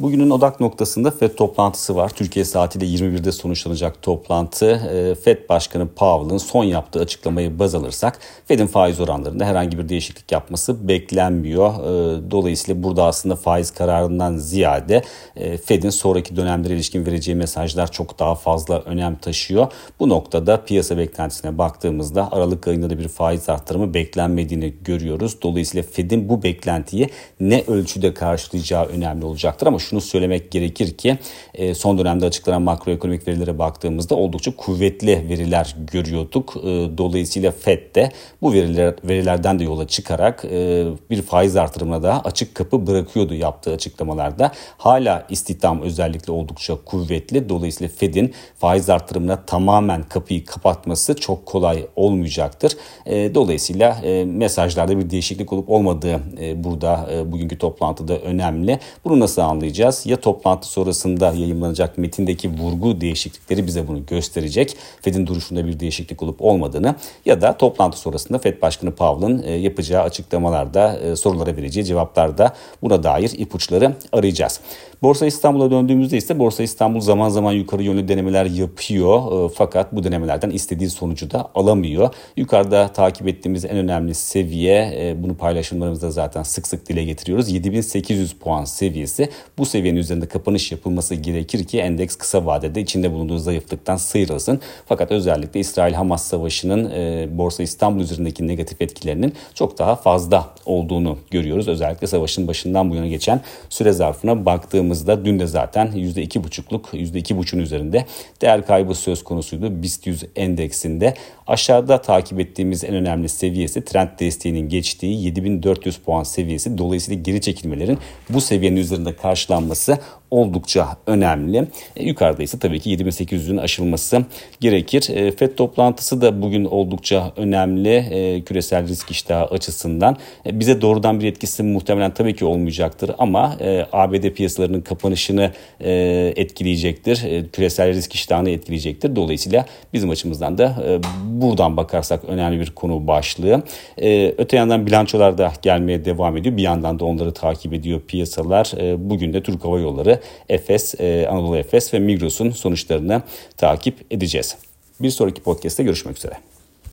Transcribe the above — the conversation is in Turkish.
Bugünün odak noktasında FED toplantısı var. Türkiye saatiyle 21'de sonuçlanacak toplantı. Ee, FED Başkanı Powell'ın son yaptığı açıklamayı baz alırsak FED'in faiz oranlarında herhangi bir değişiklik yapması beklenmiyor. Ee, dolayısıyla burada aslında faiz kararından ziyade e, FED'in sonraki dönemlere ilişkin vereceği mesajlar çok daha fazla önem taşıyor. Bu noktada piyasa beklentisine baktığımızda Aralık ayında da bir faiz arttırımı beklenmediğini görüyoruz. Dolayısıyla FED'in bu beklentiyi ne ölçüde karşılayacağı önemli olacaktır ama şunu söylemek gerekir ki e, son dönemde açıklanan makroekonomik verilere baktığımızda oldukça kuvvetli veriler görüyorduk. E, dolayısıyla FED de bu veriler, verilerden de yola çıkarak e, bir faiz artırımına da açık kapı bırakıyordu yaptığı açıklamalarda. Hala istihdam özellikle oldukça kuvvetli. Dolayısıyla FED'in faiz artırımına tamamen kapıyı kapatması çok kolay olmayacaktır. Dolayısıyla mesajlarda bir değişiklik olup olmadığı burada bugünkü toplantıda önemli. Bunu nasıl anlayacağız? Anlayacağız. Ya toplantı sonrasında yayınlanacak metindeki vurgu değişiklikleri bize bunu gösterecek. Fed'in duruşunda bir değişiklik olup olmadığını ya da toplantı sonrasında Fed Başkanı Powell'ın e, yapacağı açıklamalarda, e, sorulara vereceği cevaplarda buna dair ipuçları arayacağız. Borsa İstanbul'a döndüğümüzde ise Borsa İstanbul zaman zaman yukarı yönlü denemeler yapıyor. E, fakat bu denemelerden istediği sonucu da alamıyor. Yukarıda takip ettiğimiz en önemli seviye, bunu paylaşımlarımızda zaten sık sık dile getiriyoruz. 7800 puan seviyesi. Bu seviyenin üzerinde kapanış yapılması gerekir ki endeks kısa vadede içinde bulunduğu zayıflıktan sıyrılsın. Fakat özellikle İsrail-Hamas savaşının e, Borsa İstanbul üzerindeki negatif etkilerinin çok daha fazla olduğunu görüyoruz. Özellikle savaşın başından bu yana geçen süre zarfına baktığımızda dün de zaten %2,5'luk %2,5'un üzerinde değer kaybı söz konusuydu BIST 100 endeksinde. Aşağıda takip ettiğimiz en önemli seviyesi trend desteğinin geçtiği 7400 puan seviyesi. Dolayısıyla geri çekilmelerin bu seviyenin üzerinde karşılanması oldukça önemli. E, yukarıda ise tabii ki 7800'ün aşılması gerekir. E, FED toplantısı da bugün oldukça önemli e, küresel risk iştahı açısından. E, bize doğrudan bir etkisi muhtemelen tabii ki olmayacaktır ama e, ABD piyasalarının kapanışını e, etkileyecektir. E, küresel risk iştahını etkileyecektir. Dolayısıyla bizim açımızdan da e, buradan bakarsak önemli bir konu başlığı. E, öte yandan bilançolar da gelmeye devam ediyor. Bir yandan da onları takip ediyor piyasalar. E, bugün de Türk Hava Yolları Efes, e, Anadolu Efes ve Migros'un sonuçlarını takip edeceğiz. Bir sonraki podcast'te görüşmek üzere.